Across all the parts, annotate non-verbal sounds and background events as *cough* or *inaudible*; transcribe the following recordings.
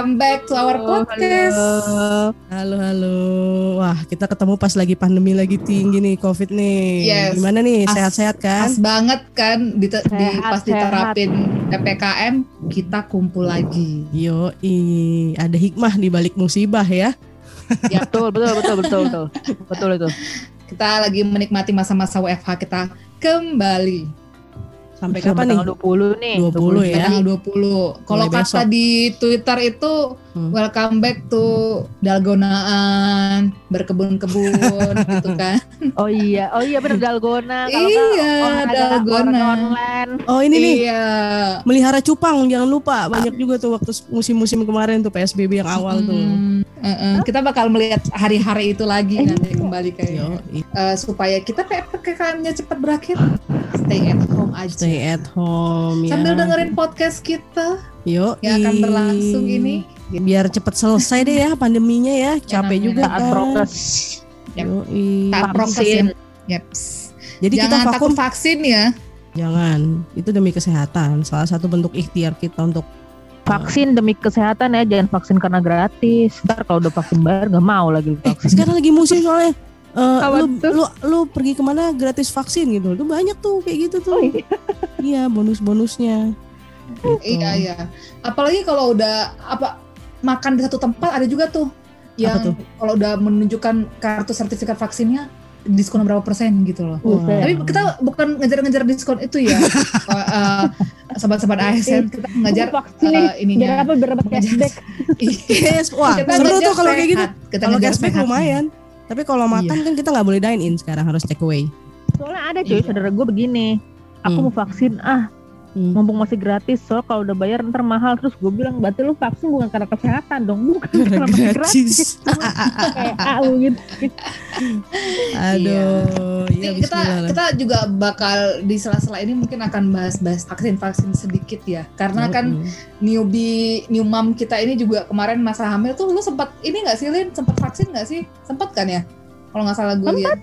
Welcome back to our podcast. Halo. Halo halo. Wah, kita ketemu pas lagi pandemi lagi tinggi nih Covid nih. Yes. Gimana nih? As- Sehat-sehat kan? Pas banget kan di, di- Sehat, pas diterapin PPKM kita kumpul lagi. Yo, ada hikmah di balik musibah ya. *laughs* Betul, betul, betul, betul, betul. Betul itu. Kita lagi menikmati masa-masa WFH kita kembali. Sampai kapan nih? Tanggal 20 nih. 20 ya. Tanggal 20. Kalau kata besok. di Twitter itu Hmm. welcome back to dalgonaan, berkebun-kebun *laughs* gitu kan. Oh iya, oh iya bener dalgona. Kalau Iya, dalgona. online. Oh, ini nih. Iya. Melihara cupang, jangan lupa. Banyak juga tuh waktu musim-musim kemarin tuh PSBB yang awal tuh. Hmm, eh, eh. Kita bakal melihat hari-hari itu lagi nanti kembali kayaknya. Eh, supaya kita PPKM-nya cepat berakhir, stay at home aja. stay at home ya. Sambil dengerin podcast kita Yo, yang akan berlangsung ini. Biar cepet selesai deh ya pandeminya ya. Capek namanya juga kan. prokes. Taat. Yeps. Jadi kita Jangan vakum takut vaksin ya. Jangan, itu demi kesehatan. Salah satu bentuk ikhtiar kita untuk Vaksin demi kesehatan ya, jangan vaksin karena gratis. Ntar kalau udah vaksin bayar nggak mau lagi eh, vaksin. sekarang lagi musim soalnya eh, Apa lu, tuh? lu lu pergi ke mana gratis vaksin gitu. Itu banyak tuh kayak gitu tuh. Oh iya. Iya, bonus-bonusnya. Gitu. Iya iya. Apalagi kalau udah apa makan di satu tempat ada juga tuh yang tuh? kalau udah menunjukkan kartu sertifikat vaksinnya diskon berapa persen gitu loh. Buset. Tapi kita bukan ngejar-ngejar diskon itu ya. *laughs* Eh, eh, Sobat-sobat ASN kita mengejar vaksin eh, ininya. Berapa berapa cashback? *laughs* Yes, wah Kita seru tuh kalau kayak gitu. Kita Kalau cashback lumayan. Tapi kalau makan kan kita nggak boleh dine in sekarang harus take away. Soalnya ada cuy, Iya. saudara gue begini. Aku Hmm. mau vaksin, ah Hmm. mumpung masih gratis soal kalau udah bayar ntar mahal. Terus gue bilang berarti lu vaksin bukan karena kesehatan dong. Bukan *laughs* karena masih gratis. kayak *laughs* au gitu. Aduh, ya kita kita juga bakal di sela-sela ini mungkin akan bahas-bahas vaksin-vaksin sedikit ya. Karena kan newbie new mom kita ini juga kemarin masa hamil tuh lu sempat ini nggak sih Lin? Sempat vaksin nggak sih? Sempat kan ya? Kalau nggak salah gue lihat.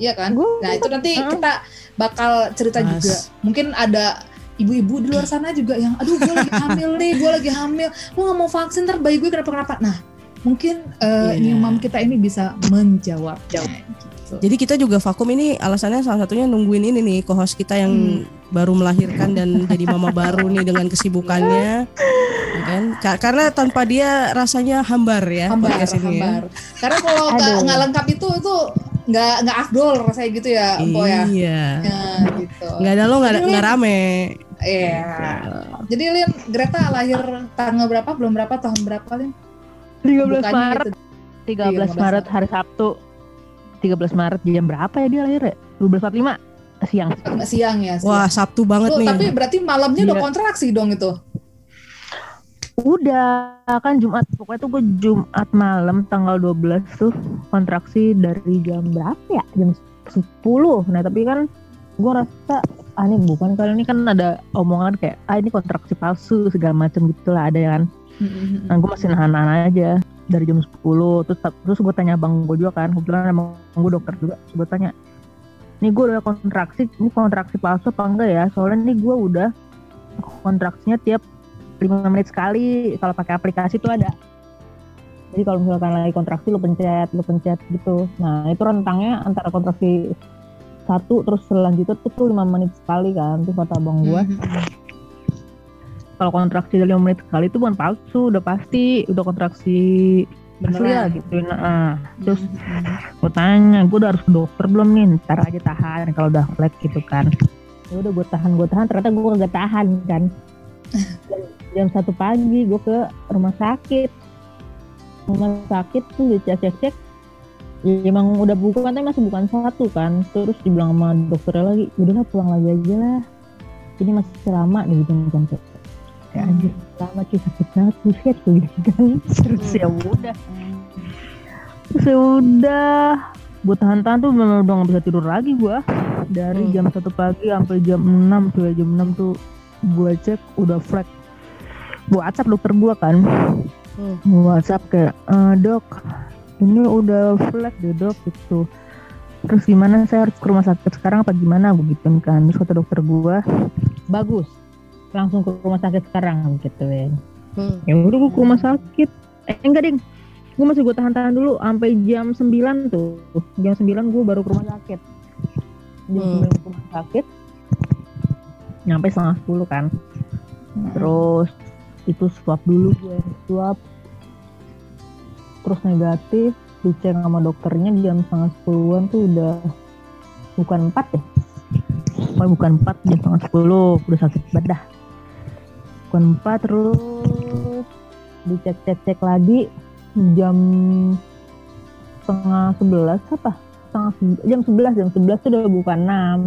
Iya kan? Gua nah itu nanti kita bakal cerita Mas. juga. Mungkin ada ibu-ibu di luar sana juga yang aduh gue lagi hamil nih gue lagi hamil gue nggak mau vaksin ntar bayi gue kenapa kenapa nah mungkin eh, Iya. new mom kita ini bisa menjawab gitu. Jadi kita juga vakum ini alasannya salah satunya nungguin ini nih co-host kita yang baru melahirkan dan jadi mama baru nih dengan kesibukannya. Ya kan? Ka- Karena tanpa dia rasanya hambar ya hambar, podcast ini ya. hambar. Karena kalau nggak lengkap itu itu nggak nggak afdol rasanya gitu ya, Empo ya. Iya. Ya, gitu. Nggak ada lo nggak nggak rame. Iya. Jadi Lin, Greta lahir tanggal berapa? Belum berapa? Tahun berapa Lin? 13 Bukannya Maret gitu. 13 13 Maret hari Sabtu 13 Maret jam berapa ya dia lahir ya 12.45 siang siang ya. siang. Wah Sabtu banget Tuh, nih. tapi berarti malamnya udah kontraksi dong itu. Udah kan Jumat. Pokoknya tuh gue Jumat malam tanggal 12 tuh kontraksi dari jam berapa ya? Jam 10 nah tapi kan gue rasa ah ini bukan kalau ini kan ada omongan kayak ah ini kontraksi palsu segala macam gitu lah ada kan? Nah gue masih nahan-nahan aja dari jam 10 terus terus gue tanya abang gue juga kan kebetulan emang gue dokter juga. Terus gue tanya ini gue udah kontraksi ini kontraksi palsu apa enggak ya? Soalnya ini gue udah kontraksinya tiap 5 menit sekali kalau pakai aplikasi tuh ada. Jadi kalau misalkan lagi kontraksi lu pencet lu pencet gitu. Nah itu rentangnya antara kontraksi satu terus selanjutnya tuh, tuh 5 menit sekali kan tuh kata abang gue Mhm. kalau kontraksi dari 5 menit sekali itu bukan palsu udah pasti udah kontraksi asli ya gitu. Nah terus Mhm. gue tanya gue udah harus ke dokter belum nih? Ntar aja tahan kalau udah lag gitu kan. Ya udah gue tahan gue tahan ternyata gue kagak tahan kan *laughs* jam, satu pagi gue ke rumah sakit. Rumah sakit tuh dicek cek cek ya emang udah bukan tapi masih bukan satu kan. Terus dibilang sama dokternya lagi udahlah pulang lagi aja lah. Ini masih lama nih gitu kan kayak anjir lama cuy sakit banget buset tuh gitu kan. Terus ya *laughs* udah. Terus ya udah. Gue tahan-tahan tuh memang udah gak bisa tidur lagi gue dari Hmm. jam satu pagi sampai jam 6 tuh ya jam 6 tuh gue cek udah flag WhatsApp dokter gue kan. Hmm. Gua WhatsApp kayak "Eh, dok ini udah flag deh dok gitu. Terus gimana saya harus ke rumah sakit sekarang apa gimana? Gue gituin kan. Terus kata dokter gue bagus. Langsung ke rumah sakit sekarang gitu ya. Hmm. ya udah gue ke rumah sakit. Eh enggak ding. Gue masih gue tahan-tahan dulu sampai jam 9 tuh. Jam 9 gue baru ke rumah sakit. Jam Hmm. 9 ke rumah sakit. Nyampe setengah 10 kan. Terus itu swab dulu gue. Swab terus negatif dicek sama dokternya jam setengah sepuluhan tuh udah bukan empat ya? Oh, bukan empat jam setengah sepuluh udah sakit banget dah. Bukan empat terus dicek cek cek lagi jam setengah sebelas apa? Setengah se- jam sebelas jam sebelas tuh udah bukan enam.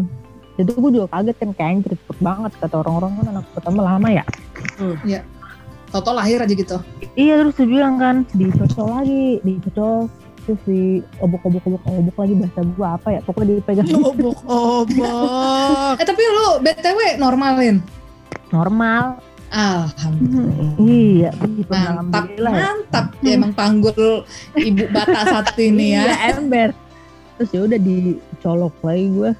Itu gue juga kaget kan kayak anjir cepet banget kata orang-orang kan anak pertama lama ya Toto lahir aja gitu. Iya terus dia bilang kan dicocok lagi, dicocok terus di obok-obok obok obok lagi bahasa gua apa ya pokoknya dipegang *laughs* Obok-obok. Eh tapi lu BTW normalin. normal Alhamdulillah. iya Mantap, ya. mantap. Ya, emang panggul ibu bata satu ini ya. Iya, ember terus ya udah dicolok lagi gua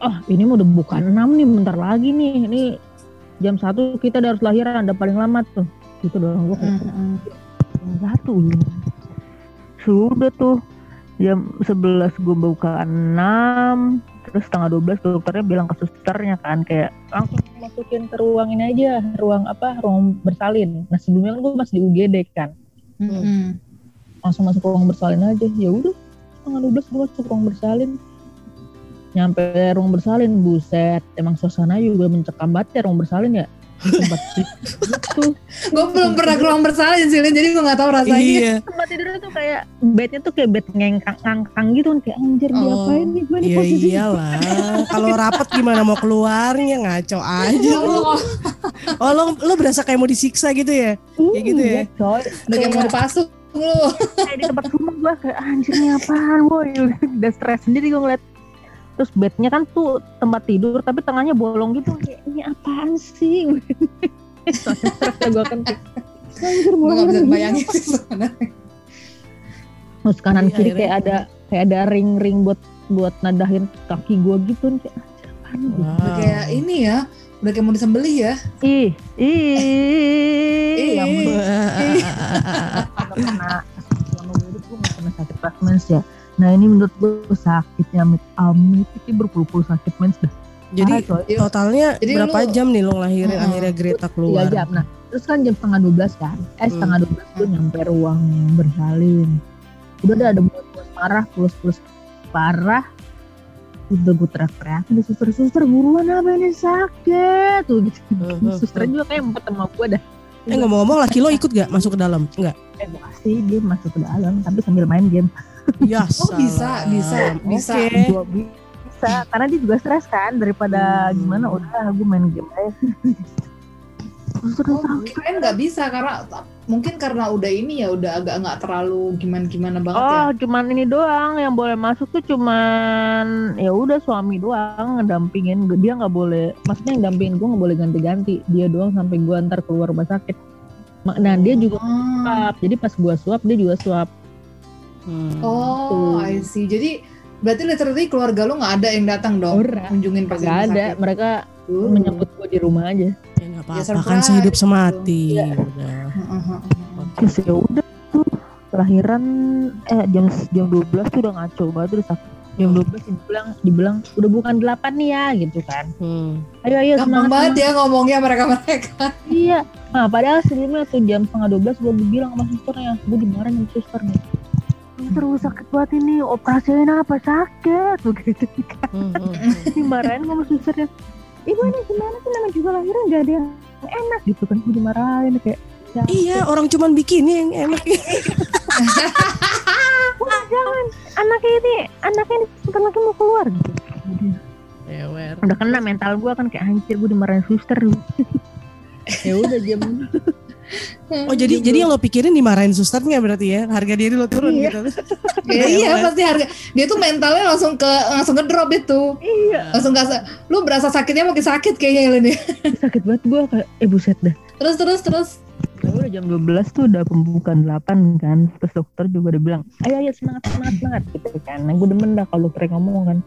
oh ini mau udah bukan enam nih bentar lagi nih ini jam satu kita udah harus lahiran udah paling lama tuh gitu doang Mm-mm. jam satu gitu. sudah tuh jam 11 gue buka 6 terus setengah 12 dokternya bilang ke susternya kan kayak langsung masukin ke ruang ini aja ruang apa ruang bersalin nah sebelumnya kan gue masih di UGD kan Mm-mm. langsung masuk ruang bersalin aja ya udah setengah 12 gue masuk ruang bersalin nyampe ruang bersalin buset emang suasana juga mencekam banget ya ruang bersalin ya tempat *laughs* gitu Gue belum pernah ke ruang bersalin sih, jadi gue gak tahu rasanya. Iya. tempat tidurnya tuh kayak bednya tuh kayak bed ngengkang ngangkang gitu kan kayak anjir Oh, diapain nih gue nih Iya posisi iyalah. Kalau rapet gimana mau keluarnya ngaco aja Ya lu. Allah, Oh lo lo berasa kayak mau disiksa gitu ya? kayak gitu ya? Iya, coy udah kayak mau dipasung lu. kayak di tempat rumah gue kayak anjir nih apaan boy *laughs* udah stres sendiri gue ngeliat terus bednya kan tuh tempat tidur tapi tengahnya bolong gitu kayak ini apaan sih *laughs* soalnya gue kan anjir Gue gak bolong bisa bayangin sih terus kanan Iya, kiri akhirnya. kayak ada kayak ada ring-ring buat buat nadahin kaki gue gitu kan kayak anjir apaan nih?" Wow. Udah kayak ini ya, udah kayak mau disembelih ya. ih ih Ih. ya ampun. nggak pernah selama gue hidup gue nggak pernah sakit pas mens ya nah ini menurut gue sakitnya amit amit itu berpuluh-puluh sakit mens dah Jadi Parah, coy. totalnya Jadi berapa lu- jam nih lo ngelahirin Heeh. akhirnya Greta tiga keluar? jam nah terus kan jam setengah 12 kan eh Hmm. setengah 12 gue nyampe ruang bersalin udah ada ada buat marah plus plus parah udah gue teriak-teriak di suster suster buruan apa ini sakit tuh gitu Mhm. suster juga kayak empat sama gue dah Eh ngomong-ngomong laki lo ikut gak masuk ke dalam? Enggak. eh gue kasih dia masuk ke dalam tapi sambil main game Ya Oh, bisa, bisa, bisa. Gua bisa karena dia juga stres kan daripada Hmm. gimana udah gue main game aja Oh, kirain nggak bisa karena mungkin karena udah ini ya udah agak nggak terlalu gimana gimana banget ya. Oh, cuman ini doang yang boleh masuk tuh cuman ya udah suami doang ngedampingin dia nggak boleh maksudnya yang dampingin gue nggak boleh ganti-ganti dia doang sampai gue antar keluar rumah sakit nah dia juga Ah. suap jadi pas gue suap dia juga suap Hmm. Oh. I see. Jadi berarti literally keluarga lu nggak ada yang datang dong Ora. kunjungin pas nggak ada mereka Uh. menyebut gue di rumah aja Ya nggak Ya, apa-apa kan surprise. sehidup semati. Iya. Udah. Oke. terus ya udah tuh kelahiran eh jam jam 12 tuh udah ngaco banget terus aku jam 12 dibilang dibilang udah bukan 8 nih ya gitu kan Hmm. ayo ayo Gampang semangat banget ya ngomongnya mereka-mereka. Iya. Nah, padahal sebelumnya tuh jam setengah 12 gue bilang sama susternya, gue dimarahin sama suster gue sakit banget ini, operasiin apa sakit? Tuh gitu kan. Hmm, hmm, hmm. Dimarahin sama susternya. Ibu ini gimana sih namanya juga lahiran gak ada yang enak gitu kan. Gue dimarahin kayak, ya, Iya orang cuman bikinnya yang enak. *laughs* udah jangan. Anaknya ini, anaknya ini sebentar lagi mau keluar gitu. Ewer. udah kena mental gue kan kayak anjir gue dimarahin suster. ya udah jam *laughs* Oh jadi jadi yang lo pikirin dimarahin susternya berarti ya harga diri lo turun Iya. gitu. Ya, *laughs* iya pasti harga. Dia tuh mentalnya langsung ke langsung ke drop itu. iya Langsung gak lu berasa sakitnya makin sakit kayaknya Elin ya. sakit banget gue kayak eh buset dah Terus terus terus. Ya gue udah jam 12 tuh udah pembukaan 8 kan terus dokter juga udah bilang ayo ayo semangat semangat semangat gitu kan nah gue demen dah kalau dokter ngomong kan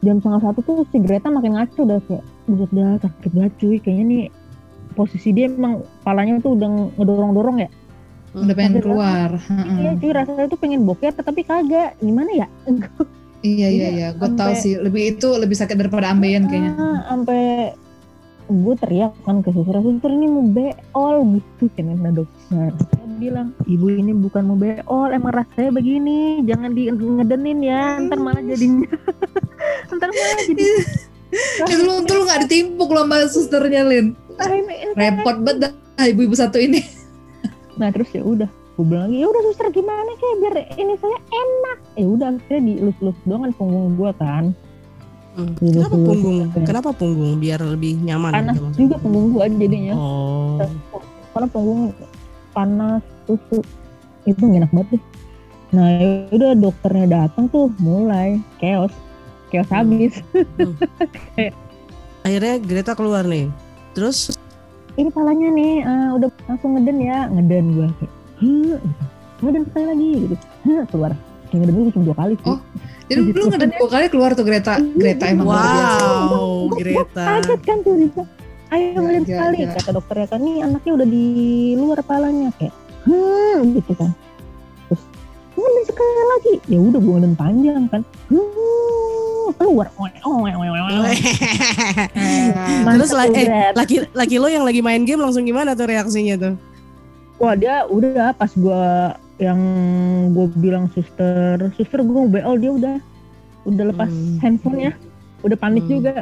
jam setengah satu tuh si Greta makin ngaco udah kayak buset dah sakit banget cuy kayaknya nih posisi dia emang palanya tuh udah ngedorong-dorong ya? Udah pengen Sampai keluar. iya cuy rasanya tuh pengen boker tapi kagak. Gimana ya? *laughs* Iya iya Iya, iya, gue sampai- sih. Lebih itu lebih sakit daripada ambeien kayaknya. Ah, sampai gue teriak kan ke suster suster ini mau beol gitu. Kan nah dokter. Dia bilang ibu ini bukan mau beol. Emang rasanya begini. Jangan di ngedenin ya. Ntar malah jadinya *laughs* ntar malah jadi *laughs* Itu lu untung lu gak ditimpuk loh sama susternya Lin. Repot banget ibu-ibu satu ini. *laughs* nah terus ya udah gue bilang lagi ya udah suster gimana kayak biar ini saya enak ya udah akhirnya dielus-elus doang kan punggung gue kan Hmm. Kenapa betul. punggung? Kenapa punggung? Biar lebih nyaman. panas gitu maksudnya. juga punggung gue jadinya Oh. karena punggung panas tusuk itu enak banget deh nah ya udah dokternya datang tuh mulai chaos chaos Hmm. habis *laughs* Akhirnya Greta keluar nih. Terus ini palanya nih eh, udah langsung ngeden ya. Ngeden gue kayak gitu. ngeden sekali lagi gitu. "Huh?" keluar. Kayak ngeden gue cuma dua kali sih. Oh, Jadi lu ngeden dua kali keluar tuh Greta. Greta emang wow, Greta. kaget kan tuh Risa. Ayo Ya, ngeden ya, sekali ya. kata dokternya kan. Nih anaknya udah di luar palanya. Kayak hmm gitu kan. Terus ngeden sekali lagi. Ya udah gue ngeden panjang kan. Hmm keluar. Terus Mantap la- tuh, eh, laki laki lo yang lagi main game langsung gimana tuh reaksinya tuh? Wah dia udah pas gua yang gue bilang suster, suster gue mau BL dia udah udah lepas Hmm. handphonenya, udah panik Hmm. juga.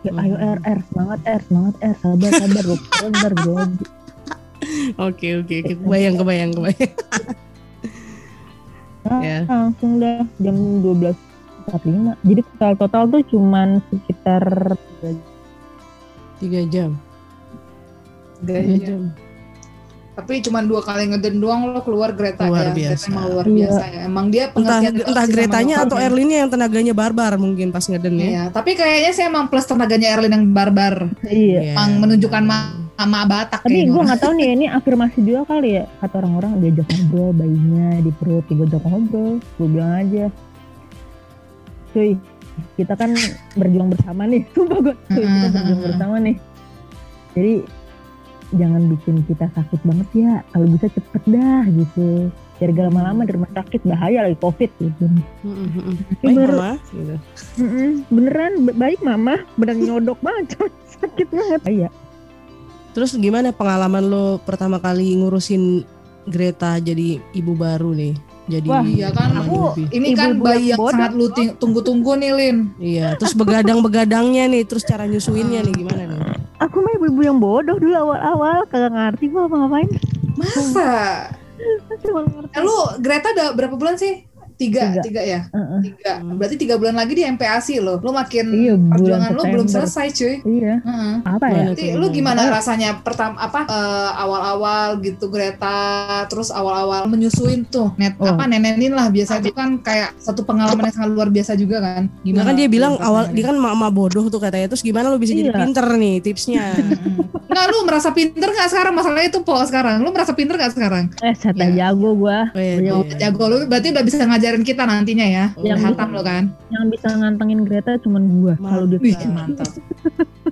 Ya, ayo Hmm. R R semangat R semangat R sabar sabar dokter bentar gue Oke oke oke. Kebayang kebayang kebayang. *laughs* Ya. langsung dah jam 12.45 jadi total total tuh cuman sekitar Tiga jam. Tiga Gaya. jam. Tapi cuma dua kali ngeden doang lo keluar Greta Luar ya. biasa. Greta emang luar Iya. biasa ya. Emang dia Entah pengertian entah sama Gretanya atau dokternya. Erlinnya yang tenaganya barbar mungkin pas ngeden ya. Iya, tapi kayaknya sih emang plus tenaganya Erlin yang barbar. iya Emang menunjukkan ma- sama Batak tapi gue nggak tahu *laughs* nih ini afirmasi juga kali ya kata orang-orang diajak ngobrol bayinya di perut diajak ngobrol gue bilang aja cuy. Kita kan berjuang bersama nih. *laughs* Sumpah gue cuy kita Mm-mm, berjuang bersama nih. Jadi jangan bikin kita sakit banget ya. Kalau bisa cepet dah gitu. Biar gak lama-lama di rumah sakit bahaya lagi covid gitu. Mm, mm, mm. Ini Baik baru- mama. Gitu. Beneran ba- baik mama. Beneran nyodok *laughs* banget sakit banget. Iya. Terus gimana pengalaman lo pertama kali ngurusin Greta jadi ibu baru nih? Jadi Wah, Iya kan, aku newbie. ini kan Ibu-ibu bayi yang bodoh. sangat lu tunggu-tunggu nih Lin. Iya, terus begadang-begadangnya nih, terus cara nyusuinnya nih gimana nih? aku mah ibu-ibu yang bodoh dulu awal-awal kagak ngerti gua apa ngapain Masa? *laughs* cuma ngerti Eh, lu Greta udah berapa bulan sih? Tiga, Tiga. tiga, ya? Heeh. Tiga. Hmm. Berarti tiga bulan lagi di MPASI lo. Lu makin Iya, perjuangan lu belum selesai cuy. iya Heeh. apa ya tuh, lu gimana? gimana rasanya pertama apa eh, awal-awal gitu Greta terus awal-awal menyusuin tuh net Oh. apa nenenin lah biasa itu kan kayak satu pengalaman yang sangat luar biasa juga kan Nah gimana kan dia bilang rasanya? awal dia kan mama bodoh tuh katanya. Terus gimana lo bisa jadi Iya. pinter nih tipsnya? *laughs* Nggak lu merasa pinter nggak sekarang masalahnya itu po sekarang lu merasa pinter nggak sekarang eh saya Ya. jago gua Oh, iya, Iya. jago lu berarti udah bisa ngajarin kita nantinya ya. Yang udah hatam lo kan? yang bisa ngantengin Greta cuman gua kalau dia mantap.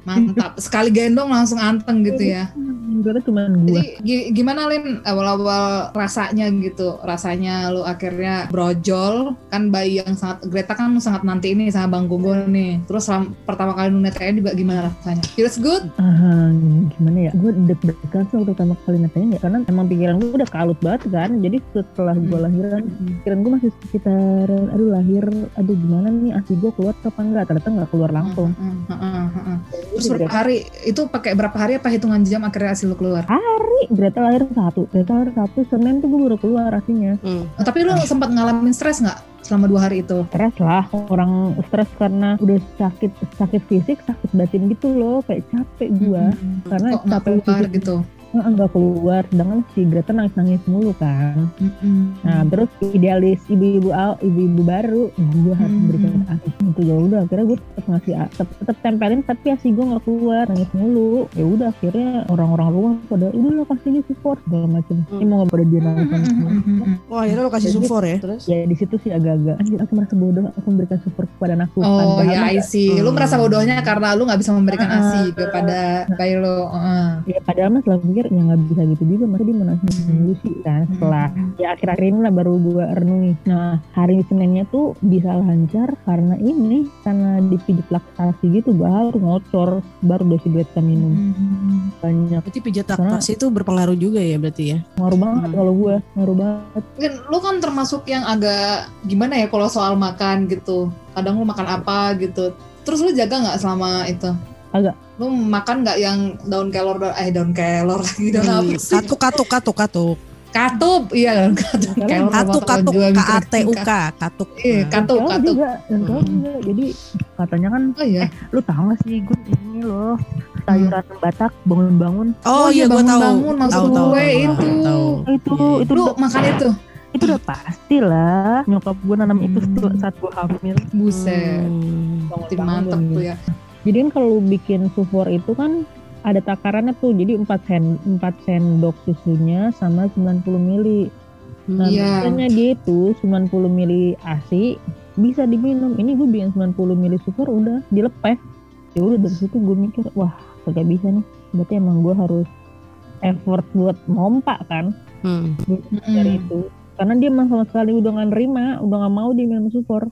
Mantap. Sekali gendong langsung anteng gitu ya Cuman gua. Jadi gi- gimana Lin? Awal-awal rasanya gitu. Rasanya lu akhirnya brojol. Kan bayi yang sangat Greta kan sangat nanti ini sama Bang Gogo nih. Terus selam- pertama kali lu netain juga gimana rasanya? Feels good. Ah, gimana ya? Gue deg-degan sih waktu pertama kali netain ya. Karena emang pikiran gue udah kalut banget kan. Jadi setelah gue Hmm. lahiran pikiran gue masih sekitar aduh lahir aduh gimana nih? Asi gue keluar apa enggak ternyata nggak keluar langsung. Heeh, heeh, heeh. terus berapa hari? Itu pakai berapa hari apa hitungan jam akhirnya hasil lu keluar hari Greta lahir satu Greta lahir satu Senin tuh gue baru keluar aslinya Hmm. tapi lu sempat ngalamin stres nggak selama dua hari itu stres lah orang stres karena udah sakit sakit fisik sakit batin gitu loh kayak capek gue Hmm. karena kok capek keluar fisik. gitu nggak keluar sedangkan si Greta nangis nangis mulu kan Mm-mm. nah terus idealis ibu-ibu ibu-ibu baru gue harus Hmm. memberikan asi itu ya udah akhirnya gue tetap ngasih tetep, tetep tempelin tapi asi gue nggak keluar nangis mulu ya udah akhirnya orang-orang rumah pada udah lo kasih aja support segala macam ini mau nggak pada dia nangis nangis mulu. Wah akhirnya lo kasih support ya terus? ya di situ sih agak-agak anjir aku merasa bodoh aku memberikan support kepada anakku Oh Padahal ya I see. Lu Hmm. merasa bodohnya karena lu nggak bisa memberikan Ah. asi kepada bayi lo. Heeh. ya padahal mas selalu pikir ya nggak bisa gitu juga masa dia mau nangis dulu sih kan setelah ya akhir-akhir ini lah baru gue renungi nah hari Seninnya tuh bisa lancar karena ini karena dipijit laktasi gitu baru ngocor baru dosis beta minum Hmm. banyak Berarti pijat laktasi itu berpengaruh juga ya berarti ya? ngaruh banget Hmm. kalau gue ngaruh banget Mungkin lu kan termasuk yang agak gimana ya kalau soal makan gitu. Kadang lu makan apa gitu. Terus lu jaga nggak selama itu? Agak. Lu makan nggak yang daun kelor eh daun kelor lagi daun apa Hmm, sih? Katuk katuk katuk katuk. Katup, iya daun katup. Kelor. Katuk katuk K A T U K katuk. Iya, Nah. katuk, katuk. juga dan kalau Hmm. juga jadi katanya kan Oh iya. lu tahu gak sih gue ini loh sayuran Batak bangun-bangun Oh, Oh iya iya, gue tahu. bangun-bangun maksud gue itu. tahu. itu Iya, iya. itu Lu makan itu? itu udah pasti lah nyokap gue nanam itu Hmm. saat gue hamil Buset. Hmm. bangun mantep tuh ya. Jadi kan kalau lu bikin sufor itu kan ada takarannya tuh. Jadi 4 sen 4 sendok susunya sama 90 mili. Nah, Iya. biasanya dia itu 90 mili ASI bisa diminum. Ini gue bikin 90 mili sufor udah dilepeh. Ya udah dari situ gue mikir, wah kagak bisa nih. Berarti emang gue harus effort buat mompa kan Hmm. dari Mm-mm. itu. Karena dia emang sama sekali udah gak nerima, udah gak mau dia minum sufor.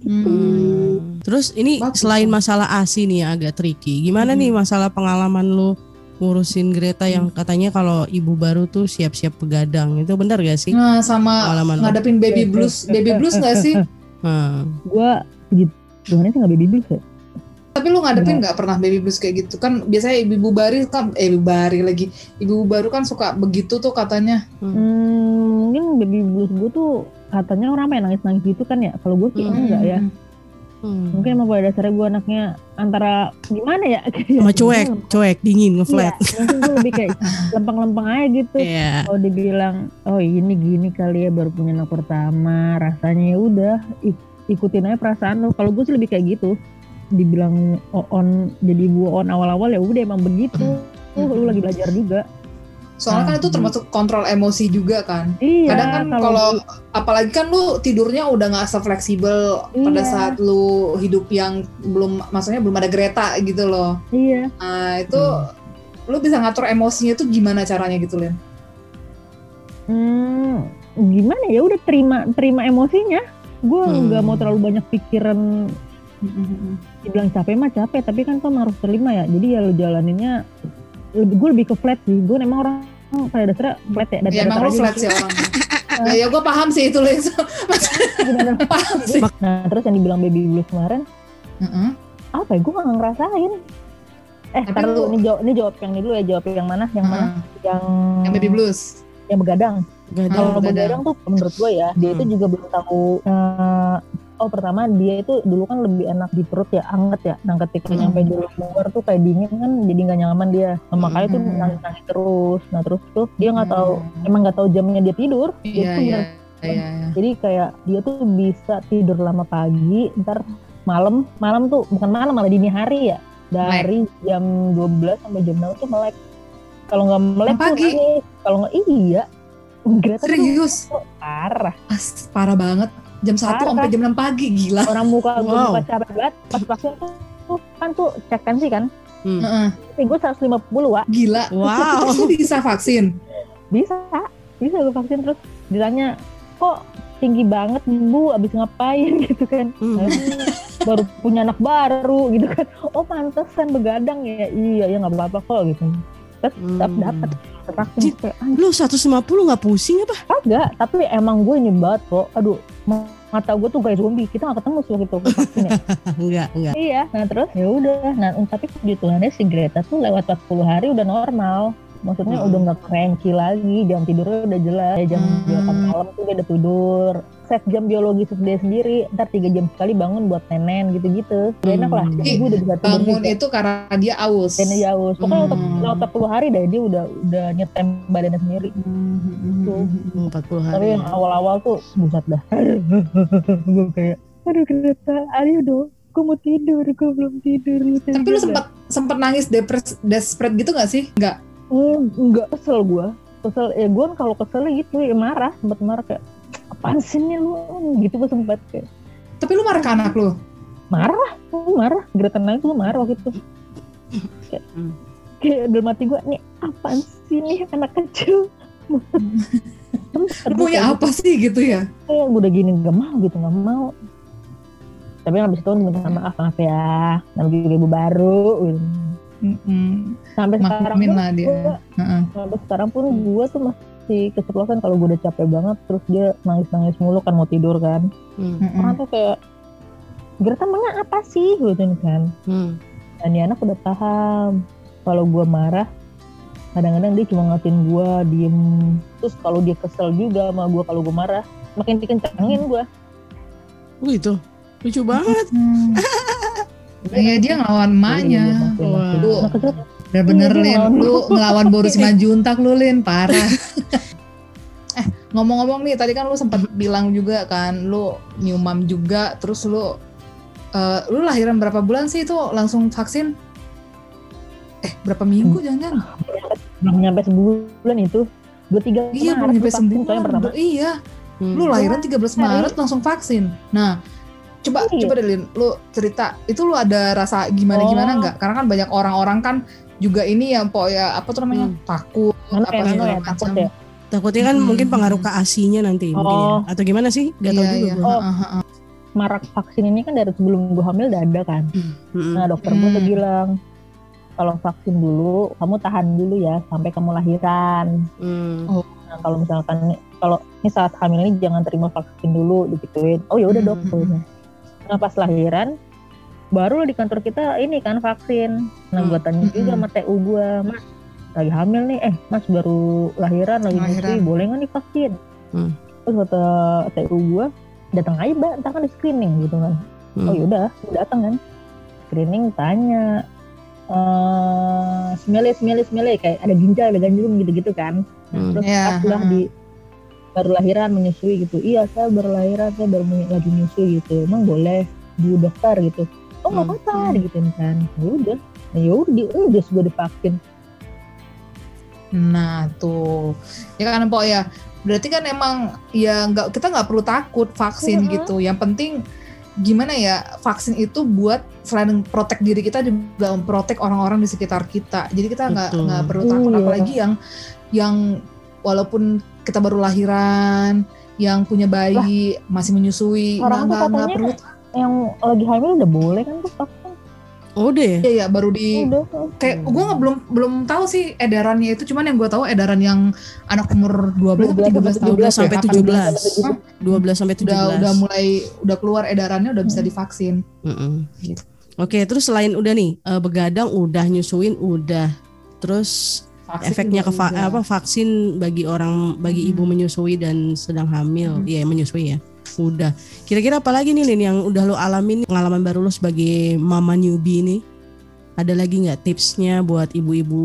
Hmm. Terus ini Bagus selain masalah ASI nih yang agak tricky, gimana Hmm. nih masalah pengalaman lu ngurusin Greta yang katanya kalau ibu baru tuh siap-siap begadang itu benar gak sih Nah, sama pengalaman lu? ngadepin baby blues, baby blues nggak sih? Hmm. Gue puji Tuhannya sih gak baby blues ya. Tapi lu ngadepin nggak pernah baby blues kayak gitu kan? Biasanya ibu bari kan, eh ibu bari lagi, ibu baru kan suka begitu tuh katanya. Hmm, mungkin baby blues gue tuh katanya orang yang nangis-nangis gitu kan ya. Kalau gue sih Hmm. enggak ya. Hmm. Mungkin emang pada dasarnya gue anaknya antara gimana ya? *laughs* Sama cuek, cuek, dingin, Iya, ngeflat. mungkin gue lebih kayak *laughs* lempeng-lempeng aja gitu. Iya. Kalau dibilang, oh ini gini kali ya baru punya anak pertama, rasanya ya udah ik- ikutin aja perasaan lo. Kalau gue sih lebih kayak gitu. Dibilang on jadi ibu on awal-awal ya udah emang begitu. Hmm. Lu lagi belajar juga. Soalnya kan itu termasuk kontrol emosi juga kan. Iya. Kadang kan kalau apalagi kan lu tidurnya udah nggak sefleksibel pada Iya. saat lu hidup yang belum maksudnya belum ada Greta gitu loh. iya. Nah, itu Hmm. lu bisa ngatur emosinya itu gimana caranya gitu, Lin? Hmm, gimana ya udah terima terima emosinya. Gue Hmm. nggak mau terlalu banyak pikiran. Dibilang capek mah capek, tapi kan tuh harus terima ya. Jadi ya lu jalaninnya lebih gue lebih ke flat sih. Gue emang orang pada dasarnya flat ya. Ya daripada emang lu aja flat sih orangnya. *laughs* ya, ya gue paham sih itu. Bener-bener. *laughs* paham sih. Nah terus yang dibilang baby blues kemarin, Heeh. apa ya? Gue nggak ngerasain. Eh, Tapi lu- Ini jawab, ini jawab yang ini dulu ya. Jawab yang mana? Yang mana? Heeh. Yang Yang baby blues. Yang begadang. Kalau begadang. begadang tuh menurut gue ya, dia Hmm. itu juga belum tahu. eh, oh pertama dia itu dulu kan lebih enak di perut ya, anget ya. Nah ketika Hmm. nyampe di luar tuh kayak dingin kan, jadi nggak nyaman dia. Nah, makanya tuh Hmm. nangis nangis terus. Nah terus tuh dia nggak tahu, Hmm. emang nggak tahu jamnya dia tidur. Dia Iya, tuh bener- Iya, iya. Jadi kayak dia tuh bisa tidur lama pagi, ntar malam, malam tuh bukan malam malah dini hari ya. Dari jam 12 sampai jam 6 tuh melek. Kalau nggak melek tuh pagi? nangis. Kalau nggak iya. Greta tuh Serius? parah. As, parah banget. Jam 1 Parah. sampai jam 6 pagi, gila. orang muka gue Wow. muka capek banget pas vaksin tuh, tuh kan tuh cek tensi kan Hmm. Heeh. tapi gue 150 wa Gila. Wow. *laughs* Terus bisa vaksin? bisa bisa gue vaksin terus ditanya kok tinggi banget bu abis ngapain *laughs* gitu kan Hmm. "Eh, baru punya anak baru gitu kan oh pantesan begadang ya iya ya nggak apa-apa kok gitu tetap Hmm. dapat kayak anjir Lu 150 nggak pusing apa? kagak tapi emang gue ini banget kok aduh mata gue tuh kayak zombie kita gak ketemu sih waktu itu vaksin ya *laughs* enggak, enggak. Iya, nah terus ya udah. Nah, tapi puji Tuhannya si Greta tuh lewat 40 hari udah normal. Maksudnya Hmm. udah nggak cranky lagi, jam tidurnya udah jelas. Ya, jam Hmm. 8 malam tuh dia udah tidur. Set jam biologis dia sendiri, ntar tiga jam sekali bangun buat nenen gitu-gitu. Udah enak lah, Hmm. jadi gue udah bisa tidur bangun juga. itu karena dia aus Dan dia haus. Pokoknya untuk Hmm. lewat 40 hari deh dia udah udah nyetem badannya sendiri. Hmm. 40 Tapi hari. yang awal-awal tuh buset dah. *laughs* gue kayak, aduh Greta, ayo dong. Gue mau tidur, gue belum tidur. tapi lu sempat sempat nangis depres desperate gitu gak sih nggak Hmm, enggak kesel gue kesel ya gue kalau kesel gitu ya marah sempet marah kayak apaan sih nih lu? Gitu gue sempet kayak. Tapi lu marah ke anak lu? Marah gue marah. Greta nangis gue marah waktu itu. Kayak, Hmm. kayak dalam hati gue nih apaan sih nih anak kecil? Lu punya apa sih gitu ya? Kayak gue udah gini gak mau gitu gak mau. Tapi habis itu minta maaf maaf ya. Namanya juga ibu baru gitu. Mm-mm. sampai sekarang pun lah dia gua- Heeh. sampai sekarang pun gue tuh masih keceplosan kalau gue udah capek banget terus dia nangis nangis mulu kan mau tidur kan Hmm. Mm-mm. orang tuh kayak Greta maunya apa sih gitu kan Hmm. dan ini anak udah paham kalau gue marah kadang-kadang dia cuma ngatin gue diem terus kalau dia kesel juga sama gue kalau gue marah makin dikencangin gue Oh gitu. Lucu banget. Hmm. *laughs* Iya dia ngelawan emaknya. Wah. Lu Anak kecil bener-bener Iya, Lin, ngelawan. lu ngelawan Boris *laughs* Simanjuntak lu Lin, parah. *laughs* eh ngomong-ngomong nih, tadi kan lu sempat bilang juga kan, lu new mom juga, terus lu eh, lu lahiran berapa bulan sih itu langsung vaksin? Eh berapa minggu jangan? belum nyampe sebulan itu dua tiga Iya belum Maret nyampe pertama Iya, Hmm. lu lahiran 13 Hari. Maret langsung vaksin. Nah, coba Iya. coba deh Lin, lu cerita itu lu ada rasa gimana gimana Oh. nggak? Karena kan banyak orang-orang kan juga ini ya po ya apa tuh namanya Hmm. takut Nano apa Nano segala ya takut macam. ya Takutnya kan Hmm. mungkin pengaruh ke asinya nanti mungkin ya. Oh. Atau gimana sih? Gak tau Iya, juga iya. gua. Oh. Heeh, heeh. marak vaksin ini kan dari sebelum gue hamil udah ada kan Hmm. nah dokter gue tuh Hmm. bilang kalau vaksin dulu kamu tahan dulu ya sampai kamu lahiran Hmm. Nah, kalau misalkan kalau ini saat hamil ini jangan terima vaksin dulu digituin. Oh ya udah Hmm, dok. Hmm. Nah pas lahiran baru di kantor kita ini kan vaksin. Nah Hmm, gue tanya hmm, juga hmm. sama TU gue, mas lagi hamil nih, eh mas baru lahiran lagi Lahiran. boleh nggak nih vaksin? Hmm. Terus kata TU gue, datang aja mbak, ntar kan di screening gitu kan. Hmm. Oh yaudah, datang kan. Screening tanya, eh semele semele semele kayak ada ginjal ada ganjlung gitu-gitu kan. Nah, Hmm. terus Iya, pas lah hmm. di baru lahiran menyusui gitu. Iya saya baru lahiran saya baru lagi menyusui gitu. Emang boleh bu dokter gitu. Oh nggak Hmm. apa-apa digituin kan. Ya udah, ya udah di udah gue divaksin. Nah tuh, ya kan po ya. Berarti kan emang ya nggak kita nggak perlu takut vaksin Mm-mm. gitu. Yang penting gimana ya vaksin itu buat selain protek diri kita juga memprotek orang-orang di sekitar kita. Jadi kita nggak nggak perlu takut Iya. apalagi yang yang walaupun kita baru lahiran, yang punya bayi masih menyusui, Orang nggak nggak perlu. Yang lagi hamil udah boleh kan tuh vaksin. Oh deh. Iya ya baru di Udah. kayak gue nggak belum belum tahu sih edarannya itu cuman yang gue tahu edaran yang anak umur 12 atau 13 tahun 12 sampai 18. 17. Hah? 12 sampai 17. udah udah mulai udah keluar edarannya udah bisa Hmm. divaksin Mm-mm. Gitu. Oke, terus selain udah nih eh, begadang udah nyusuin udah. Terus Vaksin efeknya ke va- apa vaksin bagi orang bagi Hmm. ibu menyusui dan sedang hamil, Hmm. ya menyusui ya. Udah. Kira-kira apa lagi nih Lin yang udah lo alamin pengalaman baru lo sebagai mama newbie ini? Ada lagi nggak tipsnya buat ibu-ibu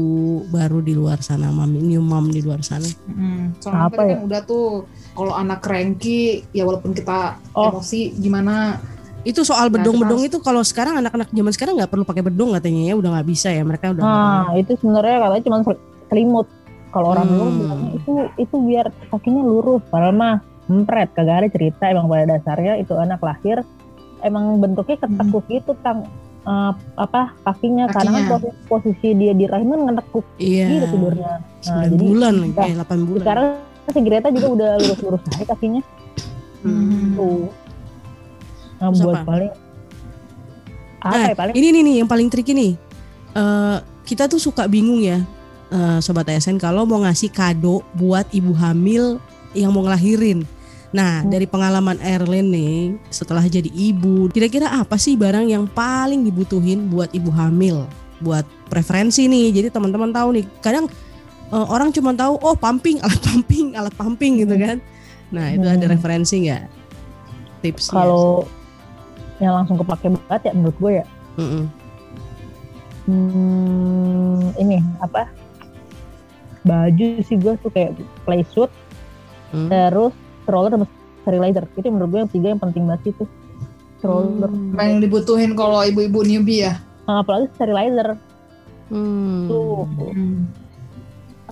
baru di luar sana, mami new mom di luar sana? Hmm, soalnya Apa tadi ya? kan udah tuh kalau anak cranky ya walaupun kita Oh. emosi gimana Itu soal bedong-bedong itu kalau sekarang anak-anak zaman sekarang nggak perlu pakai bedong katanya ya, udah nggak bisa ya mereka udah. Nah itu sebenarnya katanya cuma selimut. Kalau orang dulu Hmm. bilangnya itu itu biar kakinya lurus. Padahal mah empret kagak ada cerita emang pada dasarnya itu anak lahir emang bentuknya ketekuk gitu tang eh, apa kakinya, karena kan Kakinya. posisi, posisi dia di rahim kan ngetekuk Iya. gitu tidurnya. Nah, 9 jadi bulan, udah. kayak 8 bulan. sekarang si Greta juga udah lurus-lurus aja kakinya Hmm. tuh. Nah, Terus buat apa? paling apa Nah, ya paling Ini nih nih yang paling tricky nih. Eh, kita tuh suka bingung ya, eh, sobat ASN kalau mau ngasih kado buat ibu hamil yang mau ngelahirin. Nah, Hmm. dari pengalaman Erlen nih, setelah jadi ibu, kira-kira apa sih barang yang paling dibutuhin buat ibu hamil? Buat preferensi nih. Jadi teman-teman tahu nih, kadang eh, orang cuma tahu oh pumping, *laughs* alat pumping, alat pumping gitu kan. Nah, itu ada Hmm. referensi nggak? Tipsnya. Kalau yang langsung kepake banget ya menurut gue ya Mm-mm. hmm, ini apa baju sih gue tuh kayak play suit Hmm. terus stroller sama sterilizer itu menurut gue yang tiga yang penting banget itu stroller Hmm. Yang dibutuhin kalau ibu-ibu newbie ya? Nah, apalagi sterilizer Hmm. tuh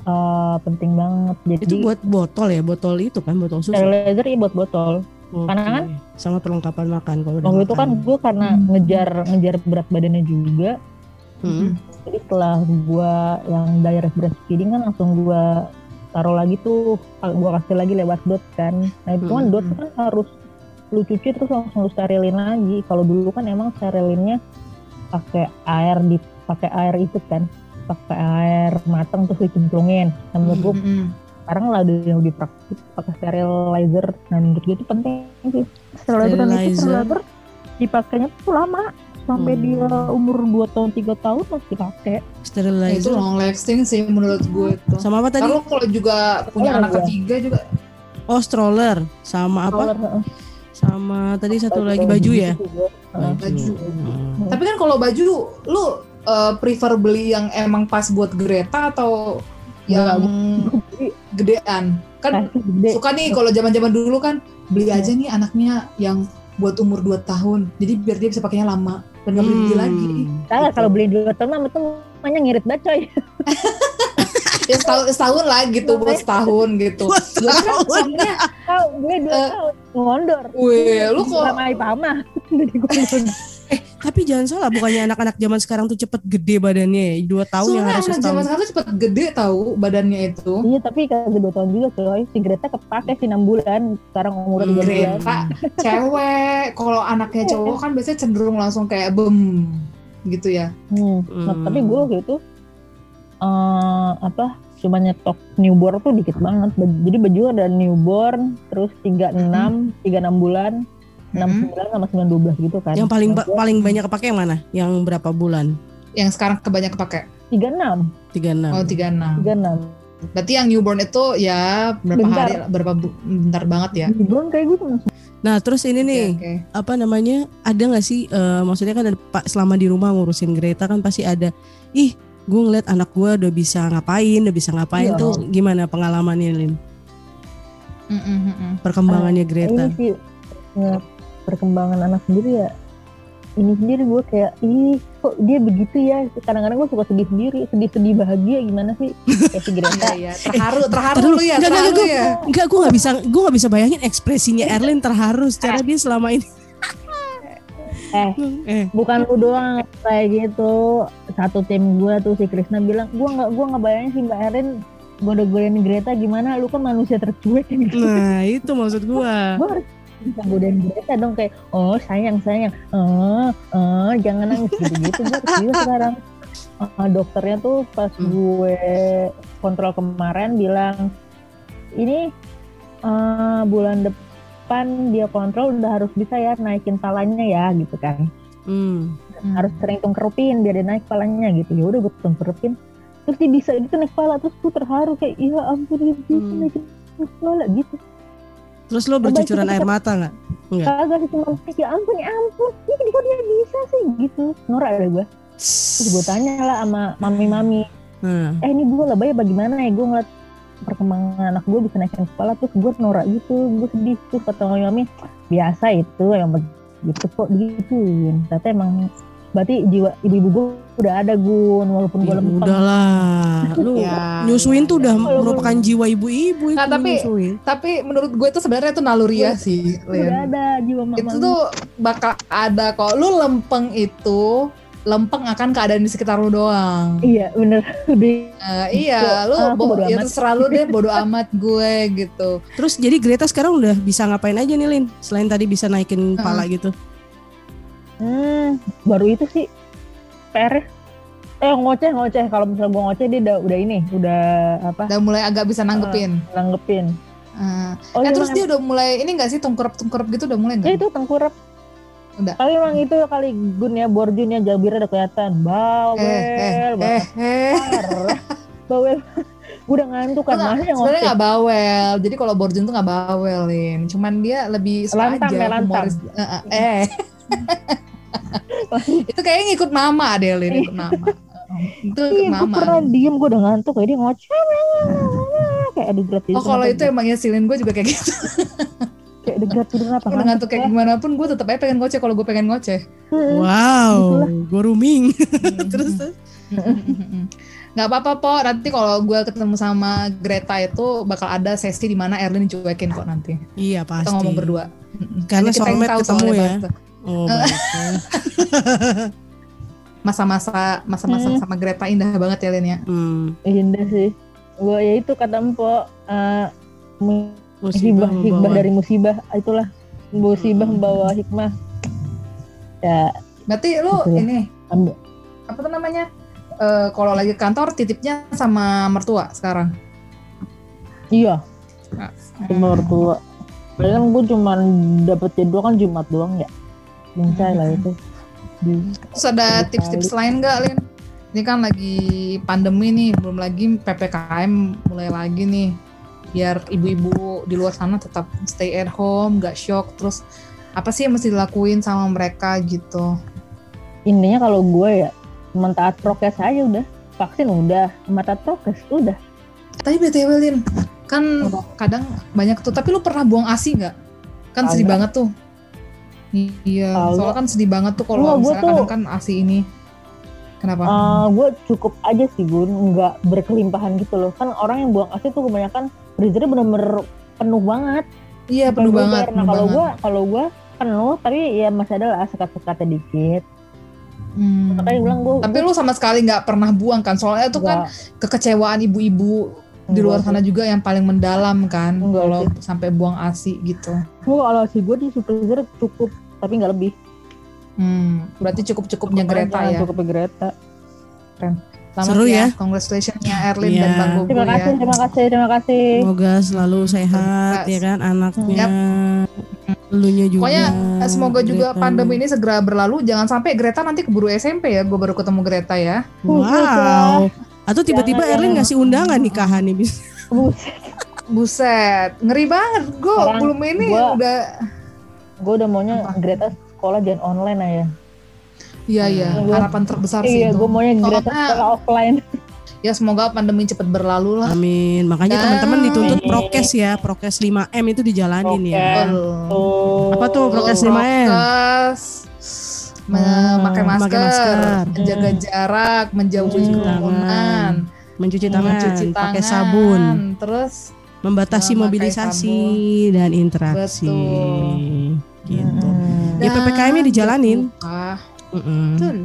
uh, penting banget jadi Itu buat botol ya, botol itu kan, botol susu. sterilizer iya buat botol Oke. karena kan- sama perlengkapan makan kalau udah waktu itu kan makan. gue karena Hmm. ngejar ngejar berat badannya juga Mm-mm. Jadi setelah gue yang direct breastfeeding kan langsung gue taruh lagi tuh gue kasih lagi lewat dot kan nah itu kan Hmm. dot kan harus lu cuci terus langsung lu sterilin lagi kalau dulu kan emang sterilinnya pakai air di pakai air itu kan pakai air matang terus dicemplungin nah menurut gue Mm-mm. sekarang lah yang lebih praktis pakai sterilizer nah menurut gue itu penting sih sterilizer dan itu Sterilizer. sterilizer dipakainya tuh lama sampai Hmm. dia umur 2 tahun 3 tahun masih dipakai Ya, itu sterilizer. long lasting sih menurut gue itu. Sama apa tadi? Kalau kalau juga punya Stroller anak gua. ketiga juga Oh, stroller. Sama apa? Stroller, heeh. Sama tadi satu lagi baju ya. juga. Baju. Hmm. Tapi kan kalau baju lu uh, prefer beli yang emang pas buat Greta atau yang Jadi, gedean? Kan pasti gede. suka nih kalau zaman-zaman dulu kan beli aja nih anaknya yang buat umur 2 tahun. Jadi biar dia bisa pakainya lama dan nggak beli beli Hmm. lagi. Salah Gitu. kalau beli dua tahun mah itu namanya ngirit banget coy. Ya setahun, setahun lah gitu buat setahun gitu. Buat Ya kan sebenarnya Tahu gue dua Eh. tahun ngondor. Wih, lu kok sama Ipama *laughs* jadi gondor. Tapi jangan salah, bukannya anak-anak zaman sekarang tuh cepet gede badannya ya. Dua tahun yang Soalnya harusnya anak zaman sekarang tuh cepet gede tahu badannya itu. Iya tapi kagak dua tahun juga coy. Si Greta kepake sih 6 bulan. Sekarang umurnya tiga bulan. Greta cewek, kalau anaknya cowok kan biasanya cenderung langsung kayak bem gitu ya. Hmm. Nah, Hmm. tapi gue waktu itu eh apa cuma nyetok newborn tuh dikit banget. Jadi baju ada newborn, terus 36, 36 bulan, 6 Mhm. 9 sama 9 12 gitu kan. Yang paling ba- Nah, paling banyak kepake yang mana? Yang berapa bulan? Yang sekarang kebanyakan kepake. 36, 36. Oh, 36. 36. Berarti yang newborn itu ya berapa Bentar. hari, berapa bu- bentar banget ya. Newborn kayak gue cuma Nah, terus ini nih, Oke, oke. apa namanya? Ada nggak sih eh, maksudnya kan ada, Pak selama di rumah ngurusin Greta kan pasti ada ih, gue ngeliat anak gue udah bisa ngapain, udah bisa ngapain Iya. tuh gimana pengalamannya Lin? Mm, mm, mm, mm. Perkembangannya Greta. ini sih ya, perkembangan anak sendiri ya ini sendiri gue kayak ih kok dia begitu ya kadang-kadang gue suka sedih sendiri sedih-sedih bahagia gimana sih kayak si Greta Iya, iya. Terharu, terharu Terus, lu ya, enggak, enggak, terharu ya. Enggak, gue nggak bisa, gue nggak bisa bayangin ekspresinya Erlin terharu secara dia selama ini. *laughs* eh Eh, bukan lu doang kayak gitu satu tim gue tuh si Krisna bilang gue nggak gue nggak bayangin sih mbak Erin goda-godain Greta gimana lu kan manusia tercuek gitu nah itu maksud gue. gue harus bisa godain Greta dong kayak oh sayang sayang. Oh oh jangan nangis. Gitu gitu gue sekarang Eh, dokternya tuh pas Hmm. gue kontrol kemarin bilang ini eh, bulan depan dia kontrol udah harus bisa ya naikin palanya ya gitu kan. Hmm. harus sering tungkerupin biar dia naik palanya gitu. Ya udah gue tungkerupin terus dia bisa itu naik pala terus gue terharu kayak iya ampun dia bisa Hmm. naikin pala gitu Terus lo bercucuran air mata nggak? Enggak. kagak sih cuma ya ampun ya ampun ini kok dia bisa sih? Gitu. Norak ada gue terus gue tanya lah sama mami-mami. Nah, eh ini gue lebay bagaimana ya? Gue ngeliat perkembangan anak gue bisa naikin kepala terus gue norak gitu gue sedih. Terus kata mami biasa itu yang begitu kok digituin ternyata emang berarti jiwa ibu-ibu gue udah ada gun walaupun gue ya lempeng udahlah. Lu Ya, nyusuin ya, tuh ya. udah Walaupun- merupakan jiwa ibu-ibu itu Nah, tapi- nyusuin. Tapi menurut gue itu sebenarnya itu naluriah sih, udah ada jiwa mama Itu tuh bakal ada kok. Lu lempeng itu lempeng akan keadaan di sekitar lu doang. iya bener udah Eh, iya, lu Ah, bo- bodo ya amat. terserah lu deh bodo amat gue gitu. Terus jadi Greta sekarang udah bisa ngapain aja nih Lin? Selain tadi bisa naikin pala gitu. Hmm, baru itu sih. PR eh ngoceh ngoceh. Kalau misalnya gue ngoceh dia udah udah ini udah apa? Udah mulai agak bisa nanggepin. nanggepin. Eh, oh eh iya, terus dia udah mulai ini gak sih tungkerap-tungkerap gitu udah mulai ya nggak? itu tengkurap. Udah. kali emang itu kali gun ya borjun ya jabirnya udah kelihatan. Bawel Eh, eh, banget eh, eh. bawel *laughs* gue udah ngantuk kan masih yang sebenarnya nggak bawel. Jadi kalau Borjun tuh nggak bawelin. Cuman dia lebih suka Lantang aja ya, lantang. humoris. Eh, eh, eh. *laughs* itu kayaknya ngikut mama deh, Lin, ikut mama. *laughs* itu ikut Iya, gue mama. pernah diem, gue udah ngantuk kayak dia ngoceh kayak ada gerak tidur Oh kalau itu emangnya silin gue juga kayak gitu. kayak ada gerak tidur apa *laughs* Udah ngantuk kayak gimana pun gue tetap aja pengen ngoceh kalau gue pengen ngoceh. Wow, Gitulah. grooming. terus terus. Nggak apa-apa po, nanti kalau gue ketemu sama Greta itu bakal ada sesi di mana Erlin dicuekin kok nanti. Iya Kita pasti. ngomong berdua. Karena kita yang soulmate tahu ketemu ya. Oh. *laughs* Masa-masa masa-masa Hmm. sama Greta indah banget ya Lin ya. Hmm. indah sih gue ya itu kata Empo eh, mu- Musibah hibah hibah membawa- dari musibah itulah musibah Hmm. membawa hikmah ya Berarti lu ini ambil apa tuh namanya? Eh, kalau lagi kantor titipnya sama mertua sekarang. iya sama mertua Padahal kan gue cuman dapet jadwal kan Jumat doang ya Bincai lah Hmm. itu di Terus ada tips-tips lain nggak, Lin? Ini kan lagi pandemi nih, belum lagi PPKM mulai lagi nih. Biar ibu-ibu di luar sana tetap stay at home, nggak shock. Terus apa sih yang mesti dilakuin sama mereka gitu? intinya kalau gue ya cuma taat prokes aja udah vaksin udah cuma taat prokes udah Tapi BTW, Lin, kan kadang banyak tuh. Tapi lu pernah buang ASI nggak? Kan sedih Kagak. banget tuh. Iya, Kagak. soalnya kan sedih banget tuh kalau misalnya tuh- kadang kan ASI ini. Kenapa? Eh, gue cukup aja sih Gun nggak berkelimpahan gitu loh kan orang yang buang asi tuh kebanyakan freezernya bener-bener penuh banget Iya, penuh Sampai banget. nah penuh kalau gue kalau gue penuh tapi ya masih ada lah sekat-sekatnya dikit Hmm. makanya bilang gue Tapi lu sama sekali nggak pernah buang kan? Soalnya itu kan kekecewaan ibu-ibu di luar sana juga yang paling mendalam kan Enggak kalau sampai buang asi gitu. gue kalau si gue di freezer cukup tapi nggak lebih Hmm, berarti cukup-cukupnya Greta aja, ya. cukup Greta Selamat Seru ya. Congratulations-nya Erlin Iya. dan Bang Gogo terima ya. kasih terima kasih terima kasih Semoga selalu sehat ya kan anaknya. Elunya juga. Pokoknya eh, semoga juga Gretanya. pandemi ini segera berlalu. Jangan sampai Greta nanti keburu SMP ya. Gue baru ketemu Greta ya. Wow. Atau tiba-tiba Jangan, Erlin jangan. ngasih undangan nikahan nih bisa. Buset, Buset, ngeri banget. Gue belum ini gua- udah. gue udah maunya Apa? Greta sekolah jangan online aja Iya iya. Harapan terbesar sih iya itu. gue maunya Greta sekolah offline Ya semoga pandemi cepat berlalu lah. Amin. Makanya Dan- teman-teman dituntut Amin. prokes ya, prokes 5M itu dijalanin ya. Prokes. Betul. tuh Apa tuh prokes 5M? Prokes, me- Hmm, memakai masker, pakai masker. menjaga jarak, menjauhi Mencuci kerumunan, Mencuci Hmm, tangan, mencuci tangan, pakai sabun, terus membatasi Memakai mobilisasi dan interaksi. Betul. Gitu. Hmm. Ya, PPKM-nya dijalanin. Ah, Mm-mm. betul.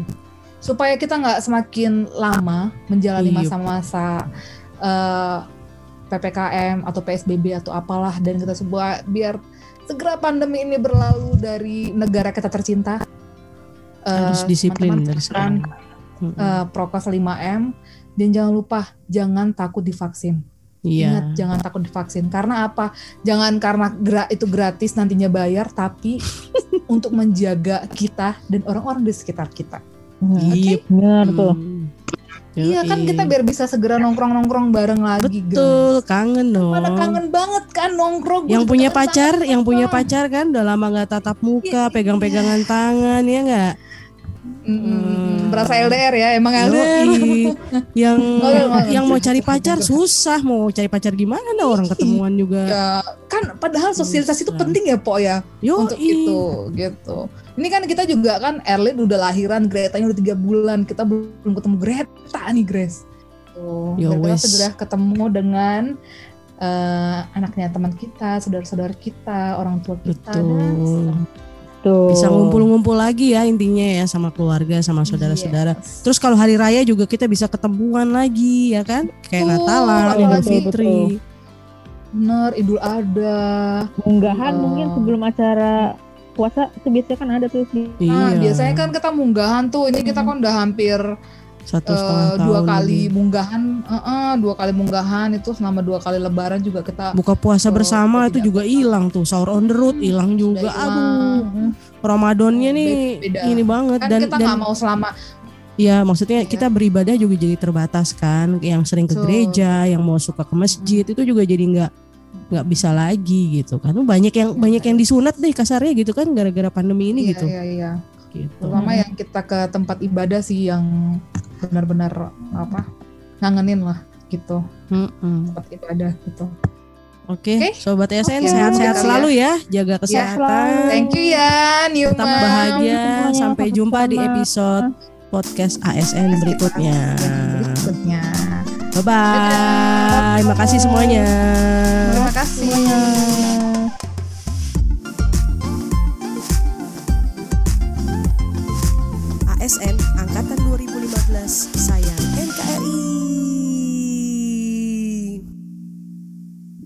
Supaya kita nggak semakin lama menjalani Iya. masa-masa eh, PPKM atau PSBB atau apalah dan kita sebuah biar segera pandemi ini berlalu dari negara kita tercinta. Eh, Harus disiplin teman-teman dari terapkan, sekarang. Eh, prokes 5M dan jangan lupa jangan takut divaksin. Iya. Ingat jangan takut divaksin karena apa? Jangan karena gra- itu gratis nantinya bayar tapi *laughs* untuk menjaga kita dan orang-orang di sekitar kita. Hmm, Iya. benar tuh Hmm. Iya kan Yoi. kita biar bisa segera nongkrong-nongkrong bareng lagi Betul, guys. kangen dong. Mana kangen banget kan nongkrong. Gua yang punya pacar, yang punya pacar kan udah lama nggak tatap muka, Iya. pegang-pegangan tangan ya nggak? Mm, berasa LDR ya, emang LDR. Yoi. *laughs* yang Oh, iya, iya. yang mau cari pacar susah, mau cari pacar gimana dah orang ketemuan juga. Ya, kan padahal sosialisasi itu Susah. penting ya, Po ya. Yo, untuk itu gitu. Ini kan kita juga kan Erlin udah lahiran, Greta-nya udah tiga bulan, kita belum ketemu Greta nih Grace. Tuh, Ya biar kita segera ketemu dengan eh, anaknya teman kita, saudara-saudara kita, orang tua kita. dan Betul. tuh Bisa ngumpul-ngumpul lagi ya intinya ya sama keluarga, sama saudara-saudara. Yes. Terus kalau hari raya juga kita bisa ketemuan lagi ya kan? Kayak Betul, Natalan, Idul Fitri. Bener, Idul Adha. munggahan Oh. mungkin sebelum acara puasa itu biasanya kan ada tuh di Nah, Iya. biasanya kan kita munggahan tuh. Ini kita kan udah hampir satu eh, setengah tahun. dua kali lebih. munggahan, eh, eh, dua kali munggahan itu selama dua kali Lebaran juga kita Buka puasa Oh, bersama itu juga hilang tuh, sahur on the road hilang juga. udah Aduh, hilang. Ramadannya nih beda. ini banget kan dan kita dan nggak mau selama ya maksudnya Iya. kita beribadah juga jadi terbatas kan yang sering ke Betul. gereja yang mau suka ke masjid itu juga jadi nggak nggak bisa lagi gitu kan banyak yang banyak yang disunat deh kasarnya gitu kan gara-gara pandemi ini Iya, gitu Iya, iya. gitu Terutama yang kita ke tempat ibadah sih yang benar-benar apa ngangenin lah gitu Mm-mm. tempat ibadah gitu. Oke, Oke. sobat SN Oke, sehat-sehat kali ya. selalu ya, jaga kesehatan, Thank you ya, Newman. tetap bahagia, sampai jumpa di episode podcast ASN berikutnya. Berikutnya. Bye bye, terima kasih semuanya. Terima kasih. ASN Angkatan 2015